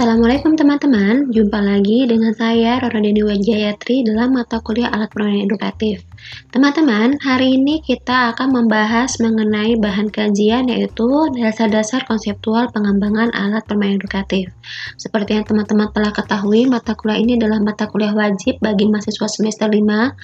Assalamualaikum teman-teman, jumpa lagi dengan saya Roro Deni Wajayatri dalam mata kuliah alat permainan edukatif. Teman-teman, hari ini kita akan membahas mengenai bahan kajian yaitu dasar-dasar konseptual pengembangan alat permainan edukatif. Seperti yang teman-teman telah ketahui, mata kuliah ini adalah mata kuliah wajib bagi mahasiswa semester 5,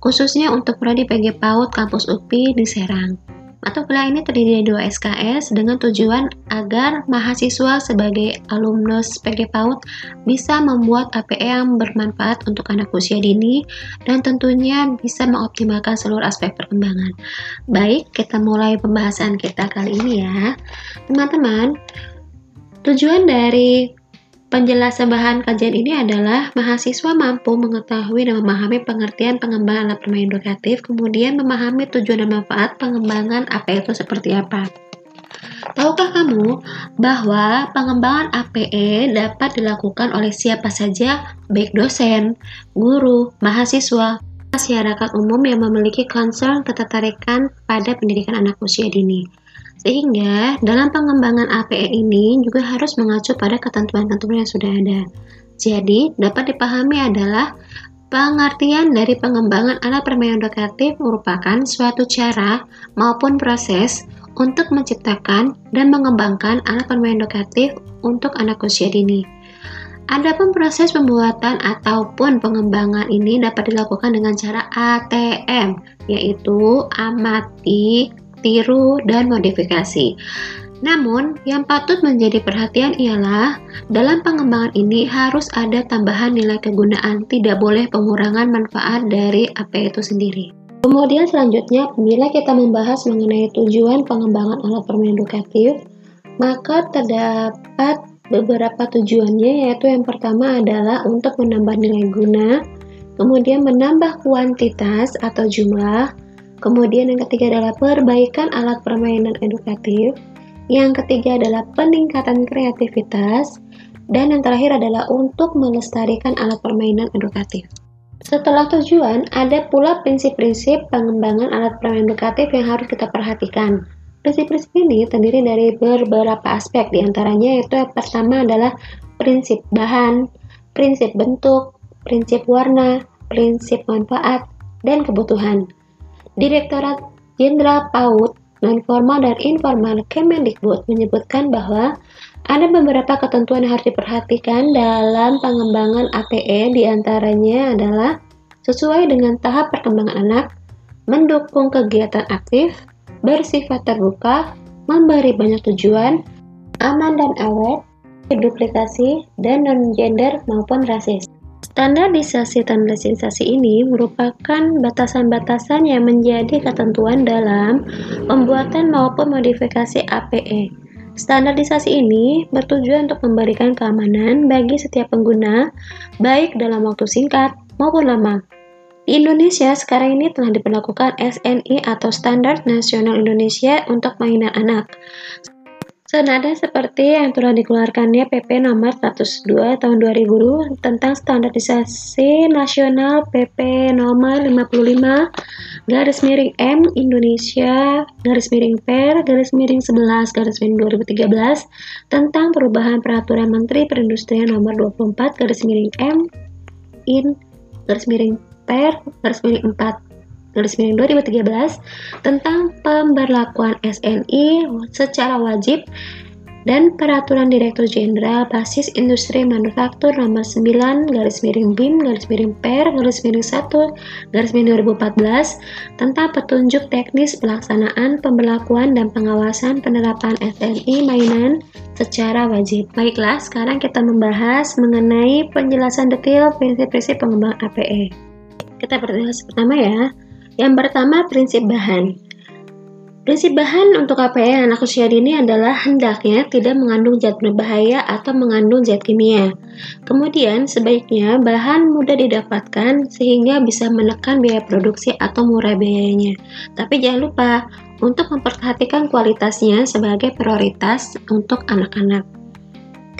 khususnya untuk prodi PG PAUD Kampus UPI di Serang. Mata kuliah ini terdiri dari dua SKS dengan tujuan agar mahasiswa sebagai alumnus PG PAUD bisa membuat APE yang bermanfaat untuk anak usia dini dan tentunya bisa mengoptimalkan seluruh aspek perkembangan. Baik, kita mulai pembahasan kita kali ini ya. Teman-teman, tujuan dari Penjelasan bahan kajian ini adalah mahasiswa mampu mengetahui dan memahami pengertian pengembangan alat permainan edukatif, kemudian memahami tujuan dan manfaat pengembangan APE itu seperti apa. Tahukah kamu bahwa pengembangan APE dapat dilakukan oleh siapa saja, baik dosen, guru, mahasiswa, masyarakat umum yang memiliki concern ketertarikan pada pendidikan anak usia dini. Sehingga dalam pengembangan APE ini juga harus mengacu pada ketentuan-ketentuan yang sudah ada. Jadi, dapat dipahami adalah pengertian dari pengembangan alat permainan edukatif merupakan suatu cara maupun proses untuk menciptakan dan mengembangkan alat permainan edukatif untuk anak usia dini. Adapun proses pembuatan ataupun pengembangan ini dapat dilakukan dengan cara ATM, yaitu amati, tiru, dan modifikasi. Namun, yang patut menjadi perhatian ialah dalam pengembangan ini harus ada tambahan nilai kegunaan, tidak boleh pengurangan manfaat dari AP itu sendiri. Kemudian selanjutnya, bila kita membahas mengenai tujuan pengembangan alat permainan edukatif, maka terdapat beberapa tujuannya yaitu yang pertama adalah untuk menambah nilai guna, kemudian menambah kuantitas atau jumlah, Kemudian yang ketiga adalah perbaikan alat permainan edukatif. Yang ketiga adalah peningkatan kreativitas. Dan yang terakhir adalah untuk melestarikan alat permainan edukatif. Setelah tujuan, ada pula prinsip-prinsip pengembangan alat permainan edukatif yang harus kita perhatikan. Prinsip-prinsip ini terdiri dari beberapa aspek, di antaranya yaitu yang pertama adalah prinsip bahan, prinsip bentuk, prinsip warna, prinsip manfaat, dan kebutuhan. Direktorat Jenderal PAUD non-formal dan informal Kemendikbud menyebutkan bahwa ada beberapa ketentuan yang harus diperhatikan dalam pengembangan APE di antaranya adalah sesuai dengan tahap perkembangan anak, mendukung kegiatan aktif, bersifat terbuka, memberi banyak tujuan, aman dan awet, duplikasi, dan non-gender maupun rasis. Standarisasi-standarisasi ini merupakan batasan-batasan yang menjadi ketentuan dalam pembuatan maupun modifikasi APE. Standarisasi ini bertujuan untuk memberikan keamanan bagi setiap pengguna, baik dalam waktu singkat maupun lama. Di Indonesia sekarang ini telah diperlakukan SNI atau Standar Nasional Indonesia untuk mainan anak. Senada seperti yang telah dikeluarkannya PP nomor 102 tahun 2000 tentang standarisasi nasional PP nomor 55 garis miring M Indonesia garis miring per garis miring 11 garis miring 2013 tentang perubahan peraturan Menteri Perindustrian nomor 24 garis miring M in garis miring per garis miring 4 garis miring 2013 tentang pemberlakuan SNI secara wajib dan Peraturan Direktur Jenderal Basis Industri Manufaktur Nomor 9 garis miring BIM garis miring PER garis miring 1 garis miring 2014 tentang petunjuk teknis pelaksanaan pemberlakuan dan pengawasan penerapan SNI mainan secara wajib. Baiklah, sekarang kita membahas mengenai penjelasan detail prinsip-prinsip pengembangan APE. Kita perhatikan pertama ya. Yang pertama, prinsip bahan. Prinsip bahan untuk APE anak usia dini adalah hendaknya tidak mengandung zat berbahaya atau mengandung zat kimia. Kemudian, sebaiknya bahan mudah didapatkan sehingga bisa menekan biaya produksi atau murah biayanya. Tapi jangan lupa untuk memperhatikan kualitasnya sebagai prioritas untuk anak-anak.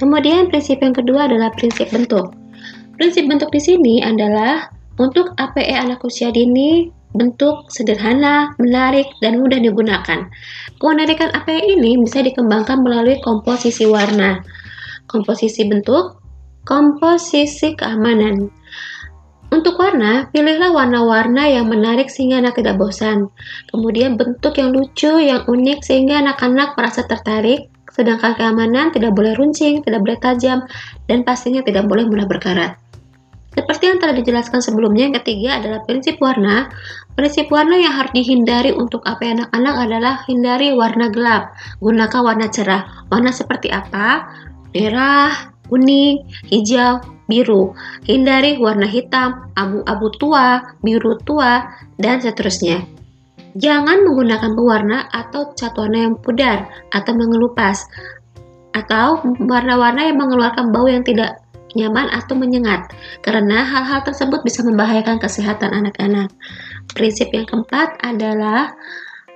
Kemudian, prinsip yang kedua adalah prinsip bentuk. Prinsip bentuk di sini adalah untuk APE anak usia dini bentuk sederhana, menarik, dan mudah digunakan. Keunikan APE ini bisa dikembangkan melalui komposisi warna. komposisi bentuk, komposisi keamanan. Untuk warna, pilihlah warna-warna yang menarik sehingga anak tidak bosan. Kemudian bentuk yang lucu, yang unik sehingga anak-anak merasa tertarik. Sedangkan keamanan tidak boleh runcing, tidak boleh tajam, dan pastinya tidak boleh mudah berkarat. Seperti yang telah dijelaskan sebelumnya, yang ketiga adalah prinsip warna. Prinsip warna yang harus dihindari untuk apa anak-anak adalah hindari warna gelap. Gunakan warna cerah. Warna seperti apa? Merah, kuning, hijau, biru. Hindari warna hitam, abu-abu tua, biru tua, dan seterusnya. Jangan menggunakan pewarna atau cat warna yang pudar atau mengelupas atau warna-warna yang mengeluarkan bau yang tidak nyaman atau menyengat karena hal-hal tersebut bisa membahayakan kesehatan anak-anak. Prinsip yang keempat adalah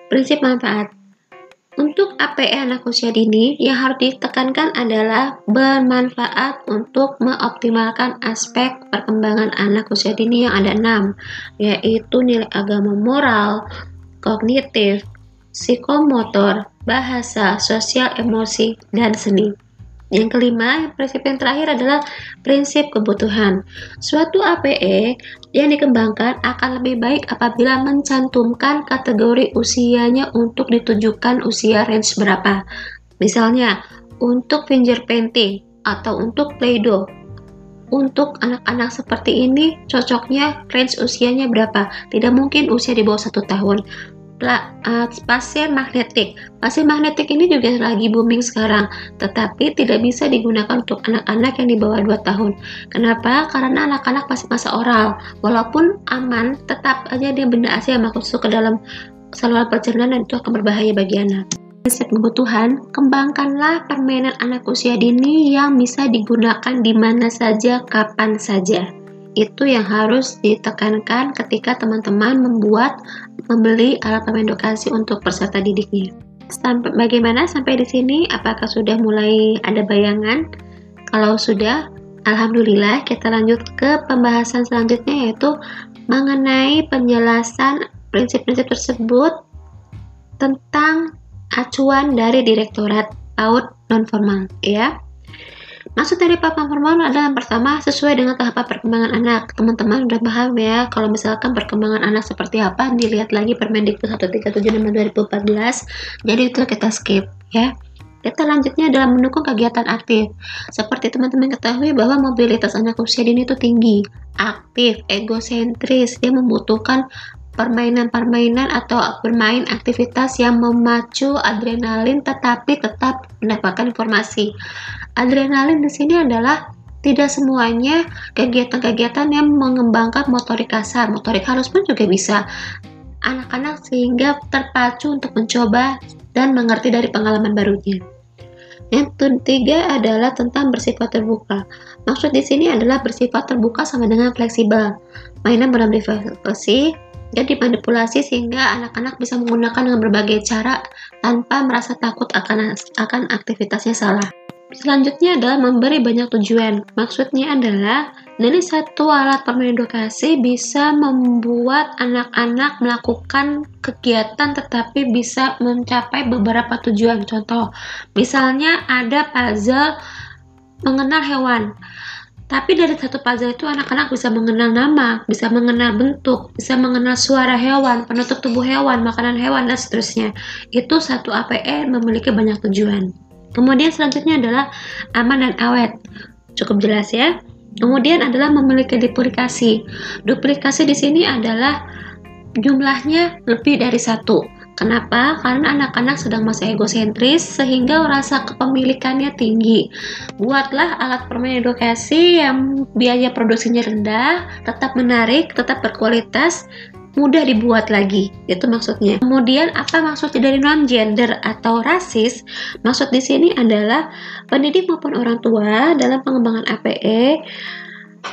prinsip manfaat. Untuk APE anak usia dini, yang harus ditekankan adalah bermanfaat untuk mengoptimalkan aspek perkembangan anak usia dini yang ada enam, yaitu nilai agama moral, kognitif, psikomotor, bahasa, sosial emosi, dan seni. Yang kelima, prinsip yang terakhir adalah prinsip kebutuhan. Suatu APE yang dikembangkan akan lebih baik apabila mencantumkan kategori usianya untuk ditujukan usia range berapa. Misalnya, untuk finger painting atau untuk play-doh. Untuk anak-anak seperti ini, cocoknya range usianya berapa? Tidak mungkin usia di bawah satu tahun uh, pasir magnetik. Pasir magnetik ini juga lagi booming sekarang, tetapi tidak bisa digunakan untuk anak-anak yang di bawah 2 tahun. Kenapa? Karena anak-anak masih masa oral. Walaupun aman, tetap aja dia benda asing yang masuk ke dalam saluran pencernaan dan itu akan berbahaya bagi anak. Prinsip kebutuhan, kembangkanlah permainan anak usia dini yang bisa digunakan di mana saja, kapan saja itu yang harus ditekankan ketika teman-teman membuat membeli alat edukasi untuk peserta didiknya. Sampai bagaimana sampai di sini? Apakah sudah mulai ada bayangan? Kalau sudah, alhamdulillah kita lanjut ke pembahasan selanjutnya yaitu mengenai penjelasan prinsip-prinsip tersebut tentang acuan dari Direktorat PAUD non-formal ya. Maksud dari papan formal adalah yang pertama sesuai dengan tahapan perkembangan anak. Teman-teman udah paham ya kalau misalkan perkembangan anak seperti apa dilihat lagi Permendikbud 1376 2014. Jadi itu kita skip ya. Kita lanjutnya adalah mendukung kegiatan aktif. Seperti teman-teman ketahui bahwa mobilitas anak usia dini itu tinggi, aktif, egosentris, dia membutuhkan permainan-permainan atau bermain aktivitas yang memacu adrenalin tetapi tetap mendapatkan informasi. Adrenalin di sini adalah tidak semuanya kegiatan-kegiatan yang mengembangkan motorik kasar, motorik halus pun juga bisa. Anak-anak sehingga terpacu untuk mencoba dan mengerti dari pengalaman barunya. Yang ketiga adalah tentang bersifat terbuka. Maksud di sini adalah bersifat terbuka sama dengan fleksibel. Mainan dalam privasi dan dimanipulasi sehingga anak-anak bisa menggunakan dengan berbagai cara tanpa merasa takut akan akan aktivitasnya salah. Selanjutnya adalah memberi banyak tujuan. Maksudnya adalah dari satu alat permainan edukasi bisa membuat anak-anak melakukan kegiatan tetapi bisa mencapai beberapa tujuan. Contoh, misalnya ada puzzle mengenal hewan. Tapi dari satu puzzle itu anak-anak bisa mengenal nama, bisa mengenal bentuk, bisa mengenal suara hewan, penutup tubuh hewan, makanan hewan, dan seterusnya. Itu satu APE memiliki banyak tujuan. Kemudian selanjutnya adalah aman dan awet. Cukup jelas ya. Kemudian adalah memiliki duplikasi. Duplikasi di sini adalah jumlahnya lebih dari satu. Kenapa? Karena anak-anak sedang masa egosentris sehingga rasa kepemilikannya tinggi. Buatlah alat permainan edukasi yang biaya produksinya rendah, tetap menarik, tetap berkualitas, mudah dibuat lagi itu maksudnya kemudian apa maksudnya dari non gender atau rasis maksud di sini adalah pendidik maupun orang tua dalam pengembangan APE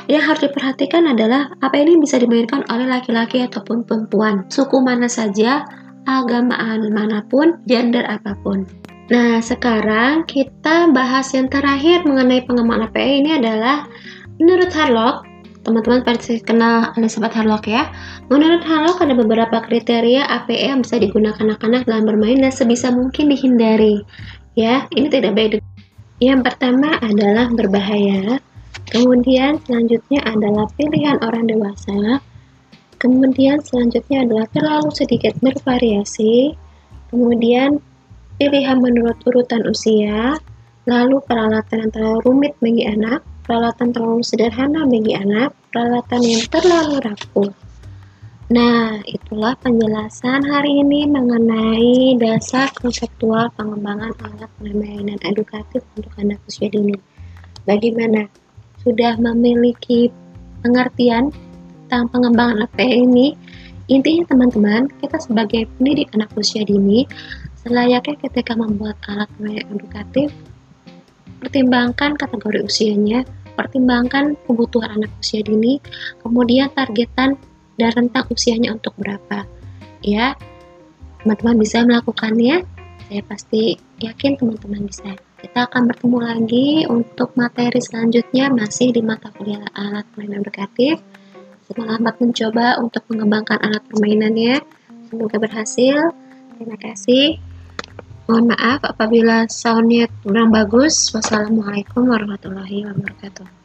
yang harus diperhatikan adalah apa ini bisa dimainkan oleh laki-laki ataupun perempuan suku mana saja agama mana pun gender apa pun. Nah, sekarang kita bahas yang terakhir mengenai pengembangan APE ini adalah menurut Harlock, teman-teman pasti kenal Elizabeth Harlock ya. Menurut Harlock ada beberapa kriteria APE yang bisa digunakan anak-anak dalam bermain dan sebisa mungkin dihindari. Ya, ini tidak baik. Yang pertama adalah berbahaya, kemudian selanjutnya adalah pilihan orang dewasa, kemudian selanjutnya adalah terlalu sedikit bervariasi, kemudian pilihan menurut urutan usia, lalu peralatan yang terlalu rumit bagi anak, peralatan terlalu sederhana bagi anak, peralatan yang terlalu rapuh. Nah, itulah penjelasan hari ini mengenai dasar konseptual pengembangan alat permainan edukatif untuk anak usia dini. Bagaimana? Sudah memiliki pengertian tentang pengembangan alat ini? Intinya teman-teman, kita sebagai pendidik anak usia dini, selayaknya ketika membuat alat edukatif, pertimbangkan kategori usianya, pertimbangkan kebutuhan anak usia dini, kemudian targetan dan rentang usianya untuk berapa. Ya, teman-teman bisa melakukannya. Saya pasti yakin teman-teman bisa. Kita akan bertemu lagi untuk materi selanjutnya masih di mata kuliah alat permainan edukatif. Selamat mencoba untuk mengembangkan alat permainannya. Semoga berhasil. Terima kasih. Mohon maaf apabila soundnya kurang bagus. Wassalamualaikum warahmatullahi wabarakatuh.